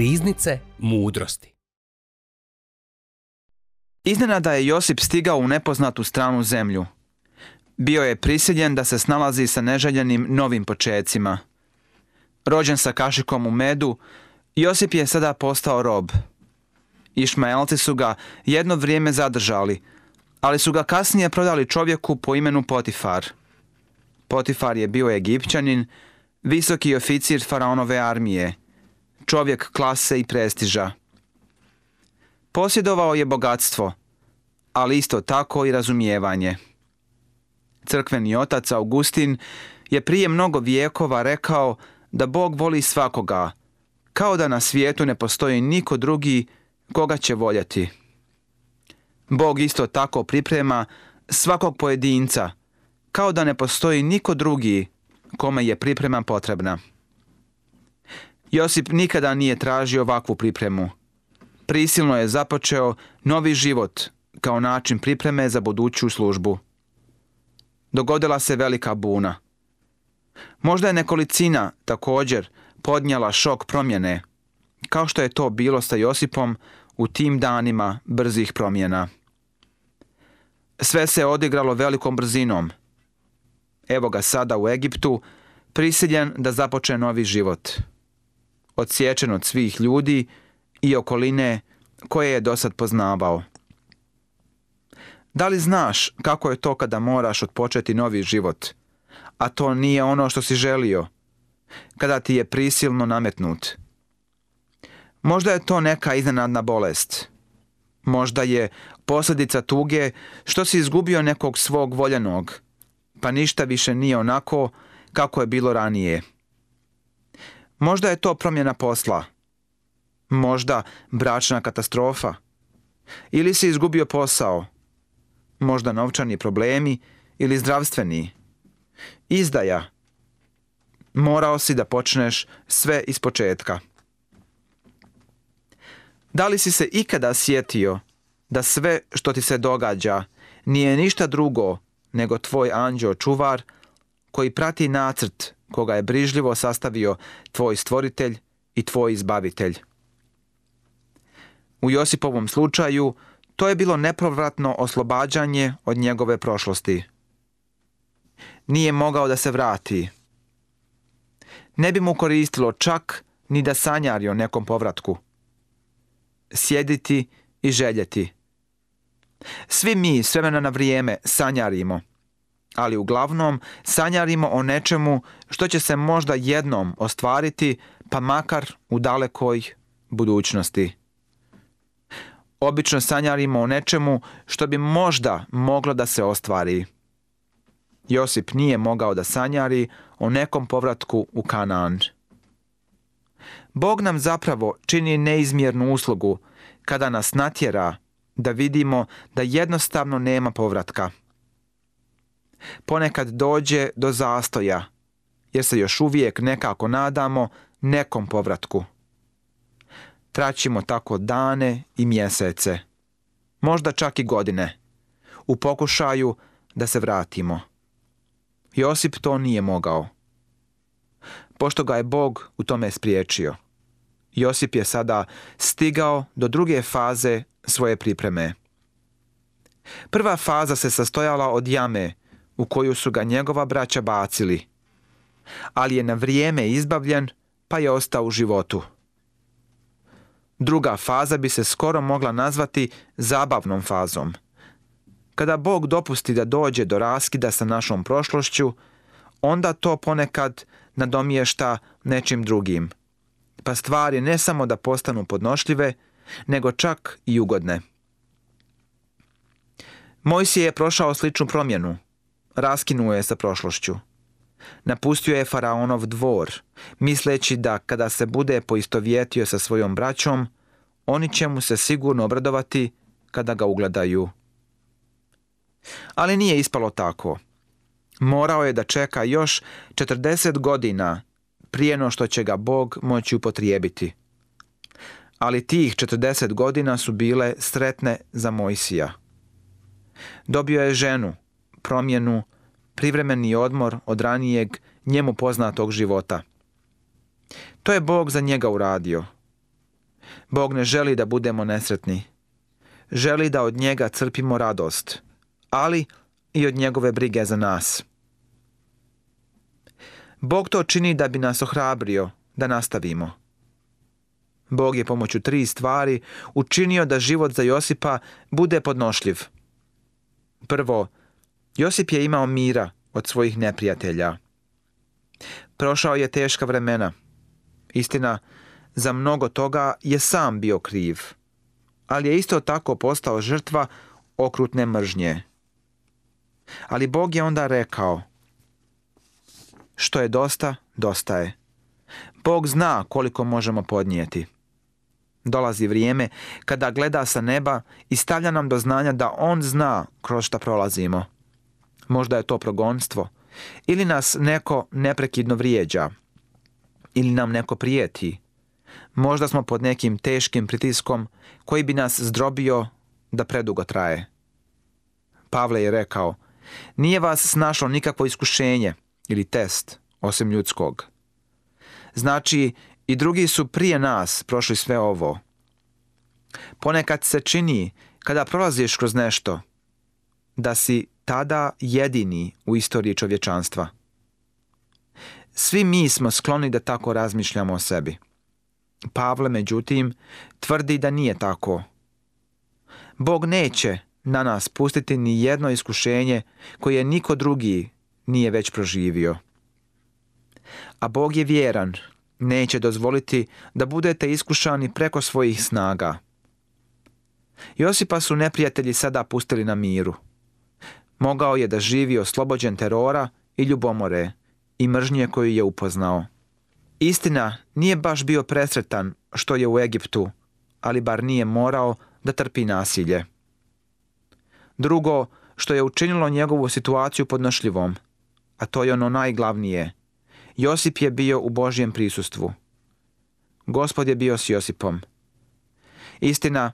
Riznice mudrosti. Iznenada je Josip stigao u nepoznatu stranu zemlju. Bio je prisiljen da se snalazi sa neželjenim novim počecima. Rođen sa kašikom u medu, Josip je sada postao rob. Išmaelci su ga jedno vrijeme zadržali, ali su ga kasnije prodali čovjeku po imenu Potifar. Potifar je bio egipćanin, visoki oficir faraonove armije – čovjek klase i prestiža. Posjedovao je bogatstvo, ali isto tako i razumijevanje. Crkveni otac Augustin je prije mnogo vijekova rekao da Bog voli svakoga, kao da na svijetu ne postoji niko drugi koga će voljeti. Bog isto tako priprema svakog pojedinca, kao da ne postoji niko drugi kome je priprema potrebna. Josip nikada nije tražio ovakvu pripremu. Prisilno je započeo novi život kao način pripreme za buduću službu. Dogodila se velika buna. Možda je nekolicina također podnjala šok promjene, kao što je to bilo sa Josipom u tim danima brzih promjena. Sve se odigralo velikom brzinom. Evo ga sada u Egiptu, prisiljen da započe novi život odsječen od svih ljudi i okoline koje je dosad poznavao. Da li znaš kako je to kada moraš odpočeti novi život, a to nije ono što si želio, kada ti je prisilno nametnut? Možda je to neka iznenadna bolest. Možda je posljedica tuge što si izgubio nekog svog voljenog, pa ništa više nije onako kako je bilo ranije. Možda je to promjena posla. Možda bračna katastrofa. Ili si izgubio posao. Možda novčani problemi ili zdravstveni. Izdaja. Morao si da počneš sve iz početka. Da li si se ikada sjetio da sve što ti se događa nije ništa drugo nego tvoj anđeo čuvar koji prati nacrt koga je brižljivo sastavio tvoj stvoritelj i tvoj izbavitelj. U Josipovom slučaju to je bilo nepovratno oslobađanje od njegove prošlosti. Nije mogao da se vrati. Ne bi mu koristilo čak ni da sanjari o nekom povratku. Sjediti i željeti. Svi mi s na vrijeme sanjarimo – ali uglavnom sanjarimo o nečemu što će se možda jednom ostvariti, pa makar u dalekoj budućnosti. Obično sanjarimo o nečemu što bi možda moglo da se ostvari. Josip nije mogao da sanjari o nekom povratku u Kanaan. Bog nam zapravo čini neizmjernu uslugu kada nas natjera da vidimo da jednostavno nema povratka ponekad dođe do zastoja, jer se još uvijek nekako nadamo nekom povratku. Traćimo tako dane i mjesece, možda čak i godine, u pokušaju da se vratimo. Josip to nije mogao. Pošto ga je Bog u tome spriječio. Josip je sada stigao do druge faze svoje pripreme. Prva faza se sastojala od jame u koju su ga njegova braća bacili. Ali je na vrijeme izbavljen pa je ostao u životu. Druga faza bi se skoro mogla nazvati zabavnom fazom. Kada Bog dopusti da dođe do raskida sa našom prošlošću, onda to ponekad nadomiješta nečim drugim. Pa stvari ne samo da postanu podnošljive, nego čak i ugodne. Mojsije je prošao sličnu promjenu – raskinuo je sa prošlošću. Napustio je faraonov dvor, misleći da kada se bude poistovjetio sa svojom braćom, oni će mu se sigurno obradovati kada ga ugledaju. Ali nije ispalo tako. Morao je da čeka još 40 godina prije no što će ga Bog moći upotrijebiti. Ali tih 40 godina su bile sretne za Mojsija. Dobio je ženu, promjenu, privremeni odmor od ranijeg njemu poznatog života. To je Bog za njega uradio. Bog ne želi da budemo nesretni. Želi da od njega crpimo radost, ali i od njegove brige za nas. Bog to čini da bi nas ohrabrio da nastavimo. Bog je pomoću tri stvari učinio da život za Josipa bude podnošljiv. Prvo, Josip je imao mira od svojih neprijatelja. Prošao je teška vremena. Istina, za mnogo toga je sam bio kriv, ali je isto tako postao žrtva okrutne mržnje. Ali Bog je onda rekao, što je dosta, dosta je. Bog zna koliko možemo podnijeti. Dolazi vrijeme kada gleda sa neba i stavlja nam do znanja da On zna kroz šta prolazimo možda je to progonstvo, ili nas neko neprekidno vrijeđa, ili nam neko prijeti. Možda smo pod nekim teškim pritiskom koji bi nas zdrobio da predugo traje. Pavle je rekao, nije vas snašlo nikakvo iskušenje ili test, osim ljudskog. Znači, i drugi su prije nas prošli sve ovo. Ponekad se čini, kada prolaziš kroz nešto, da si tada jedini u istoriji čovječanstva. Svi mi smo skloni da tako razmišljamo o sebi. Pavle, međutim, tvrdi da nije tako. Bog neće na nas pustiti ni jedno iskušenje koje niko drugi nije već proživio. A Bog je vjeran, neće dozvoliti da budete iskušani preko svojih snaga. Josipa su neprijatelji sada pustili na miru mogao je da živi oslobođen terora i ljubomore i mržnje koju je upoznao. Istina, nije baš bio presretan što je u Egiptu, ali bar nije morao da trpi nasilje. Drugo, što je učinilo njegovu situaciju podnošljivom, a to je ono najglavnije. Josip je bio u Božjem prisustvu. Gospod je bio s Josipom. Istina,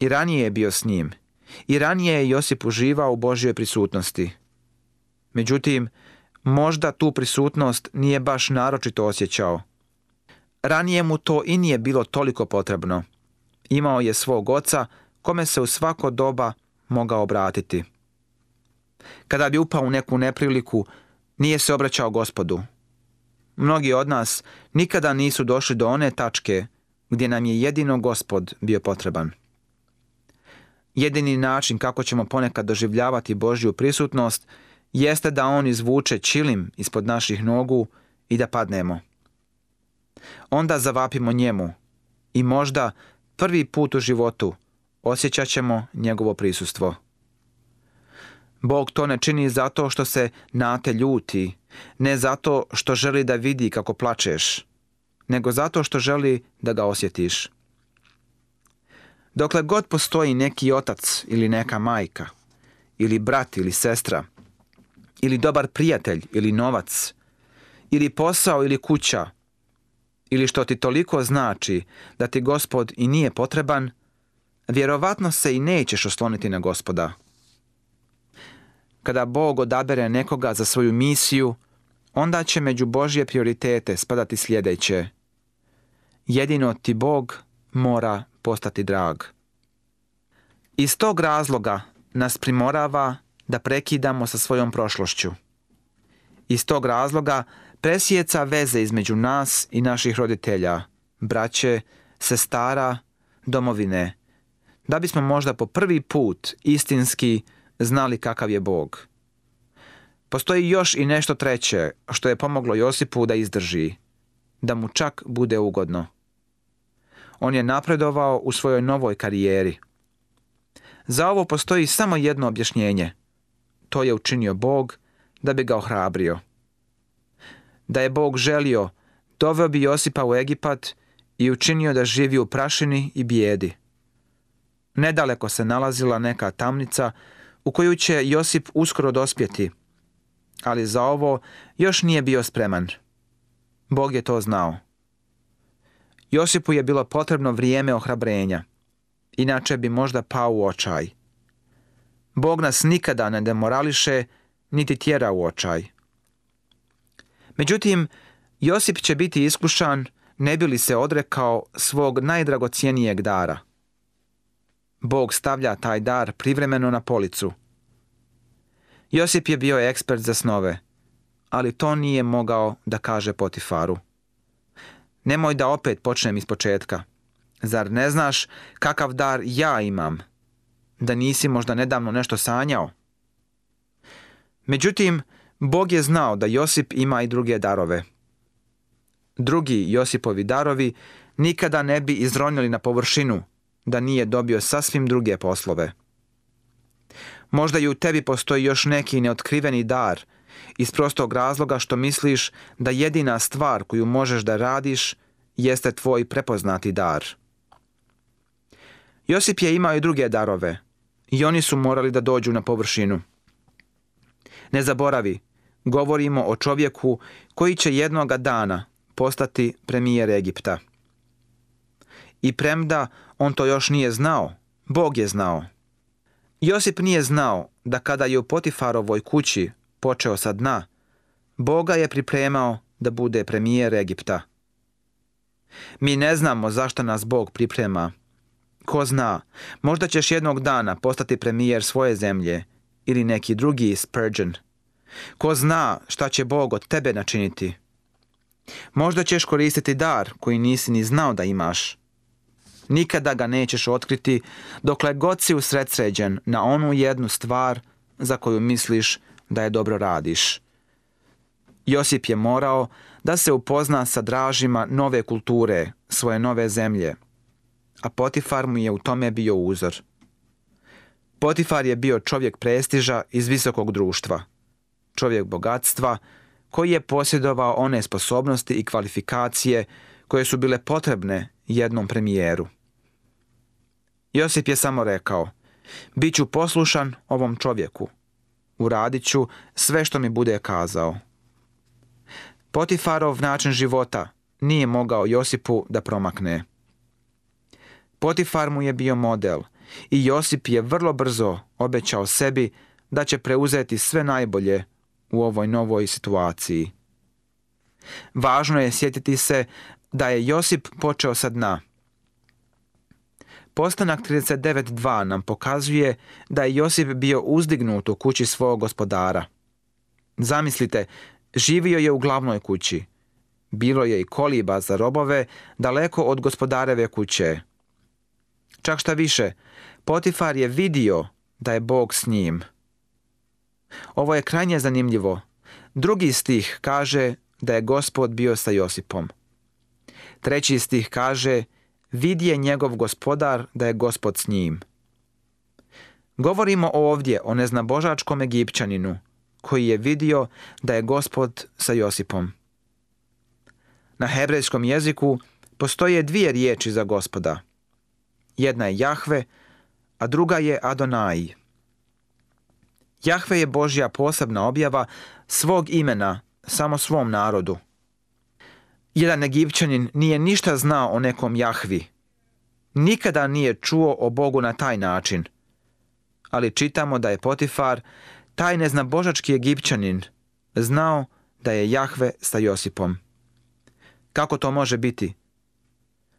i ranije je bio s njim – i ranije je Josip uživao u Božjoj prisutnosti. Međutim, možda tu prisutnost nije baš naročito osjećao. Ranije mu to i nije bilo toliko potrebno. Imao je svog oca kome se u svako doba mogao obratiti. Kada bi upao u neku nepriliku, nije se obraćao gospodu. Mnogi od nas nikada nisu došli do one tačke gdje nam je jedino gospod bio potreban. Jedini način kako ćemo ponekad doživljavati Božju prisutnost jeste da On izvuče čilim ispod naših nogu i da padnemo. Onda zavapimo njemu i možda prvi put u životu osjećat ćemo njegovo prisustvo. Bog to ne čini zato što se na te ljuti, ne zato što želi da vidi kako plačeš, nego zato što želi da ga osjetiš. Dokle god postoji neki otac ili neka majka, ili brat ili sestra, ili dobar prijatelj ili novac, ili posao ili kuća, ili što ti toliko znači da ti gospod i nije potreban, vjerovatno se i nećeš osloniti na gospoda. Kada Bog odabere nekoga za svoju misiju, onda će među Božje prioritete spadati sljedeće. Jedino ti Bog mora postati drag. Iz tog razloga nas primorava da prekidamo sa svojom prošlošću. Iz tog razloga presjeca veze između nas i naših roditelja, braće, sestara, domovine, da bismo možda po prvi put istinski znali kakav je Bog. Postoji još i nešto treće što je pomoglo Josipu da izdrži, da mu čak bude ugodno. On je napredovao u svojoj novoj karijeri. Za ovo postoji samo jedno objašnjenje. To je učinio Bog da bi ga ohrabrio. Da je Bog želio, doveo bi Josipa u Egipat i učinio da živi u prašini i bijedi. Nedaleko se nalazila neka tamnica u koju će Josip uskoro dospjeti, ali za ovo još nije bio spreman. Bog je to znao. Josipu je bilo potrebno vrijeme ohrabrenja, inače bi možda pao u očaj. Bog nas nikada ne demorališe, niti tjera u očaj. Međutim, Josip će biti iskušan ne bi li se odrekao svog najdragocjenijeg dara. Bog stavlja taj dar privremeno na policu. Josip je bio ekspert za snove, ali to nije mogao da kaže Potifaru. Nemoj da opet počnem iz početka. Zar ne znaš kakav dar ja imam? Da nisi možda nedavno nešto sanjao? Međutim, Bog je znao da Josip ima i druge darove. Drugi Josipovi darovi nikada ne bi izronili na površinu da nije dobio sasvim druge poslove. Možda i u tebi postoji još neki neotkriveni dar – iz prostog razloga što misliš da jedina stvar koju možeš da radiš jeste tvoj prepoznati dar. Josip je imao i druge darove i oni su morali da dođu na površinu. Ne zaboravi, govorimo o čovjeku koji će jednoga dana postati premijer Egipta. I premda on to još nije znao, Bog je znao. Josip nije znao da kada je u Potifarovoj kući počeo sa dna, Boga je pripremao da bude premijer Egipta. Mi ne znamo zašto nas Bog priprema. Ko zna, možda ćeš jednog dana postati premijer svoje zemlje ili neki drugi Spurgeon. Ko zna šta će Bog od tebe načiniti. Možda ćeš koristiti dar koji nisi ni znao da imaš. Nikada ga nećeš otkriti dokle god si usredsređen na onu jednu stvar za koju misliš da je dobro radiš. Josip je morao da se upozna sa dražima nove kulture, svoje nove zemlje, a Potifar mu je u tome bio uzor. Potifar je bio čovjek prestiža iz visokog društva, čovjek bogatstva koji je posjedovao one sposobnosti i kvalifikacije koje su bile potrebne jednom premijeru. Josip je samo rekao, bit ću poslušan ovom čovjeku – uradit ću sve što mi bude kazao. Potifarov način života nije mogao Josipu da promakne. Potifar mu je bio model i Josip je vrlo brzo obećao sebi da će preuzeti sve najbolje u ovoj novoj situaciji. Važno je sjetiti se da je Josip počeo sa dna – Postanak 39.2 nam pokazuje da je Josip bio uzdignut u kući svog gospodara. Zamislite, živio je u glavnoj kući. Bilo je i koliba za robove daleko od gospodareve kuće. Čak šta više, Potifar je vidio da je Bog s njim. Ovo je krajnje zanimljivo. Drugi stih kaže da je gospod bio sa Josipom. Treći stih kaže vidje njegov gospodar da je gospod s njim. Govorimo ovdje o neznabožačkom Egipćaninu, koji je vidio da je gospod sa Josipom. Na hebrejskom jeziku postoje dvije riječi za gospoda. Jedna je Jahve, a druga je Adonai. Jahve je Božja posebna objava svog imena samo svom narodu jedan Egipćanin nije ništa znao o nekom Jahvi. Nikada nije čuo o Bogu na taj način. Ali čitamo da je Potifar, taj božački Egipćanin, znao da je Jahve sa Josipom. Kako to može biti?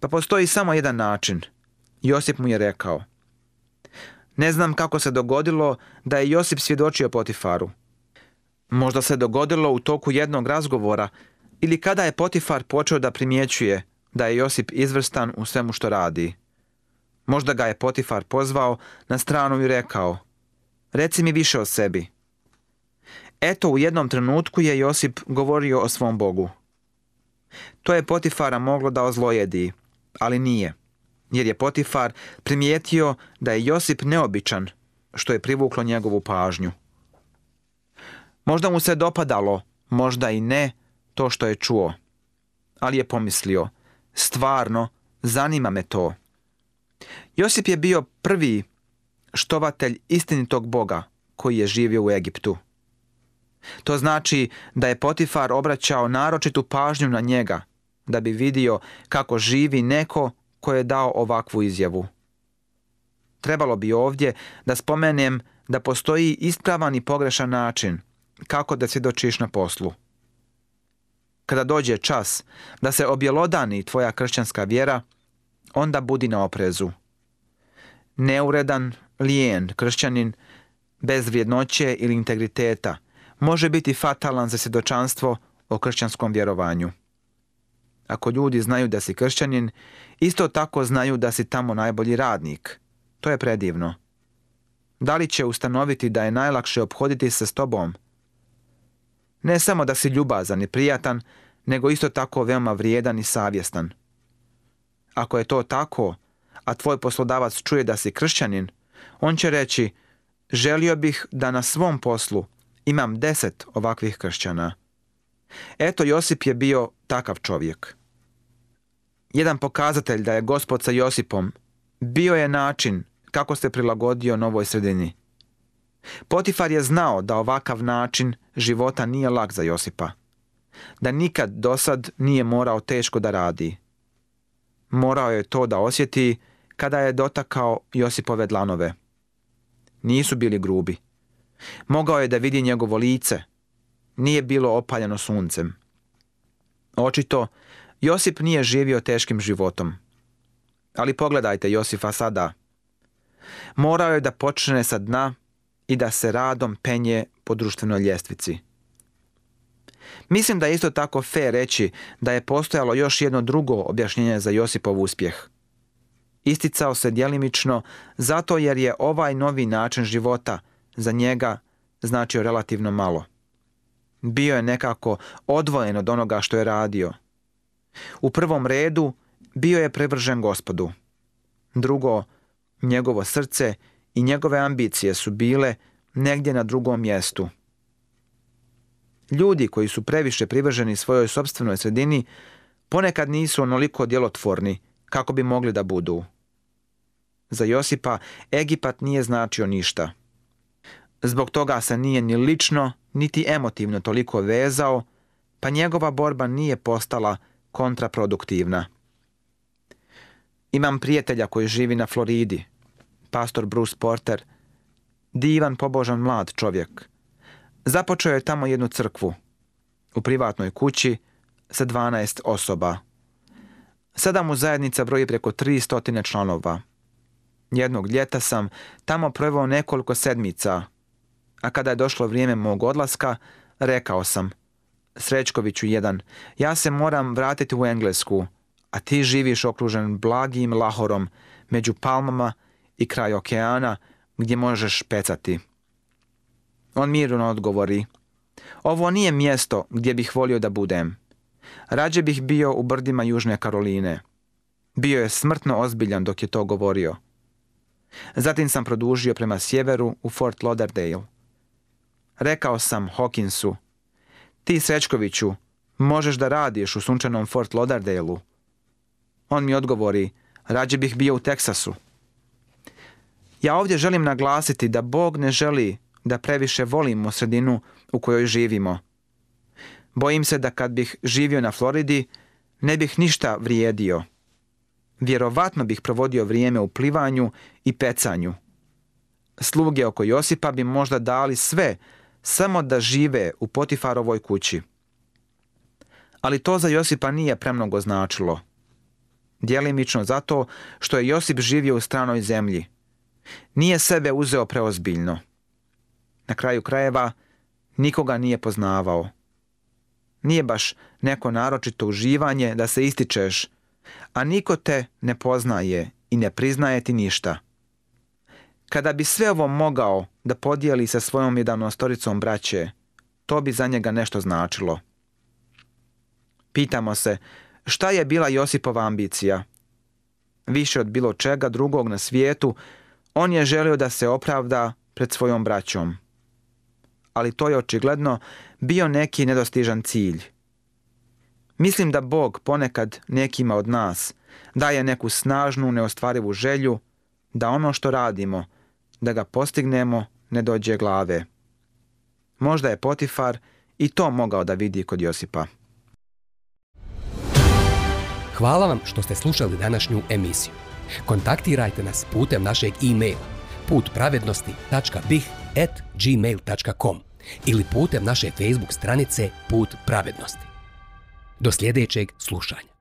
Pa postoji samo jedan način. Josip mu je rekao. Ne znam kako se dogodilo da je Josip svjedočio Potifaru. Možda se dogodilo u toku jednog razgovora ili kada je Potifar počeo da primjećuje da je Josip izvrstan u svemu što radi. Možda ga je Potifar pozvao na stranu i rekao Reci mi više o sebi. Eto u jednom trenutku je Josip govorio o svom Bogu. To je Potifara moglo da ozlojedi, ali nije, jer je Potifar primijetio da je Josip neobičan, što je privuklo njegovu pažnju. Možda mu se dopadalo, možda i ne, to što je čuo. Ali je pomislio, stvarno, zanima me to. Josip je bio prvi štovatelj istinitog Boga koji je živio u Egiptu. To znači da je Potifar obraćao naročitu pažnju na njega, da bi vidio kako živi neko ko je dao ovakvu izjavu. Trebalo bi ovdje da spomenem da postoji ispravan i pogrešan način kako da dočiš na poslu kada dođe čas da se objelodani tvoja kršćanska vjera, onda budi na oprezu. Neuredan, lijen kršćanin, bez vjednoće ili integriteta, može biti fatalan za svjedočanstvo o kršćanskom vjerovanju. Ako ljudi znaju da si kršćanin, isto tako znaju da si tamo najbolji radnik. To je predivno. Da li će ustanoviti da je najlakše obhoditi se s tobom – ne samo da si ljubazan i prijatan, nego isto tako veoma vrijedan i savjestan. Ako je to tako, a tvoj poslodavac čuje da si kršćanin, on će reći, želio bih da na svom poslu imam deset ovakvih kršćana. Eto, Josip je bio takav čovjek. Jedan pokazatelj da je gospod sa Josipom bio je način kako se prilagodio novoj sredini. Potifar je znao da ovakav način života nije lak za Josipa. Da nikad dosad nije morao teško da radi. Morao je to da osjeti kada je dotakao Josipove dlanove. Nisu bili grubi. Mogao je da vidi njegovo lice. Nije bilo opaljeno suncem. Očito, Josip nije živio teškim životom. Ali pogledajte Josifa sada. Morao je da počne sa dna i da se radom penje po društvenoj ljestvici. Mislim da je isto tako fe reći da je postojalo još jedno drugo objašnjenje za Josipov uspjeh. Isticao se djelimično zato jer je ovaj novi način života za njega značio relativno malo. Bio je nekako odvojen od onoga što je radio. U prvom redu bio je prevržen gospodu. Drugo, njegovo srce i njegove ambicije su bile negdje na drugom mjestu. Ljudi koji su previše privrženi svojoj sobstvenoj sredini ponekad nisu onoliko djelotvorni kako bi mogli da budu. Za Josipa Egipat nije značio ništa. Zbog toga se nije ni lično, niti emotivno toliko vezao, pa njegova borba nije postala kontraproduktivna. Imam prijatelja koji živi na Floridi, pastor Bruce Porter, divan, pobožan mlad čovjek. Započeo je tamo jednu crkvu, u privatnoj kući, sa 12 osoba. Sada mu zajednica broji preko 300 članova. Jednog ljeta sam tamo proveo nekoliko sedmica, a kada je došlo vrijeme mog odlaska, rekao sam Srećkoviću jedan, ja se moram vratiti u Englesku, a ti živiš okružen blagim lahorom, među palmama i kraj okeana gdje možeš pecati. On mirno odgovori. Ovo nije mjesto gdje bih volio da budem. Rađe bih bio u brdima Južne Karoline. Bio je smrtno ozbiljan dok je to govorio. Zatim sam produžio prema sjeveru u Fort Lauderdale. Rekao sam Hawkinsu, ti Srećkoviću, možeš da radiš u sunčanom Fort lauderdale On mi odgovori, rađe bih bio u Teksasu. Ja ovdje želim naglasiti da Bog ne želi da previše volimo sredinu u kojoj živimo. Bojim se da kad bih živio na Floridi, ne bih ništa vrijedio. Vjerovatno bih provodio vrijeme u plivanju i pecanju. Sluge oko Josipa bi možda dali sve, samo da žive u Potifarovoj kući. Ali to za Josipa nije premnogo značilo. Djelimično zato što je Josip živio u stranoj zemlji – nije sebe uzeo preozbiljno. Na kraju krajeva nikoga nije poznavao. Nije baš neko naročito uživanje da se ističeš, a niko te ne poznaje i ne priznaje ti ništa. Kada bi sve ovo mogao da podijeli sa svojom jedanostoricom braće, to bi za njega nešto značilo. Pitamo se, šta je bila Josipova ambicija? Više od bilo čega drugog na svijetu, on je želio da se opravda pred svojom braćom. Ali to je očigledno bio neki nedostižan cilj. Mislim da Bog ponekad nekima od nas daje neku snažnu, neostvarivu želju da ono što radimo, da ga postignemo, ne dođe glave. Možda je Potifar i to mogao da vidi kod Josipa. Hvala vam što ste slušali današnju emisiju. Kontaktirajte nas putem našeg e-maila putpravednosti.bih.gmail.com ili putem naše Facebook stranice Put pravednosti. Do sljedećeg slušanja.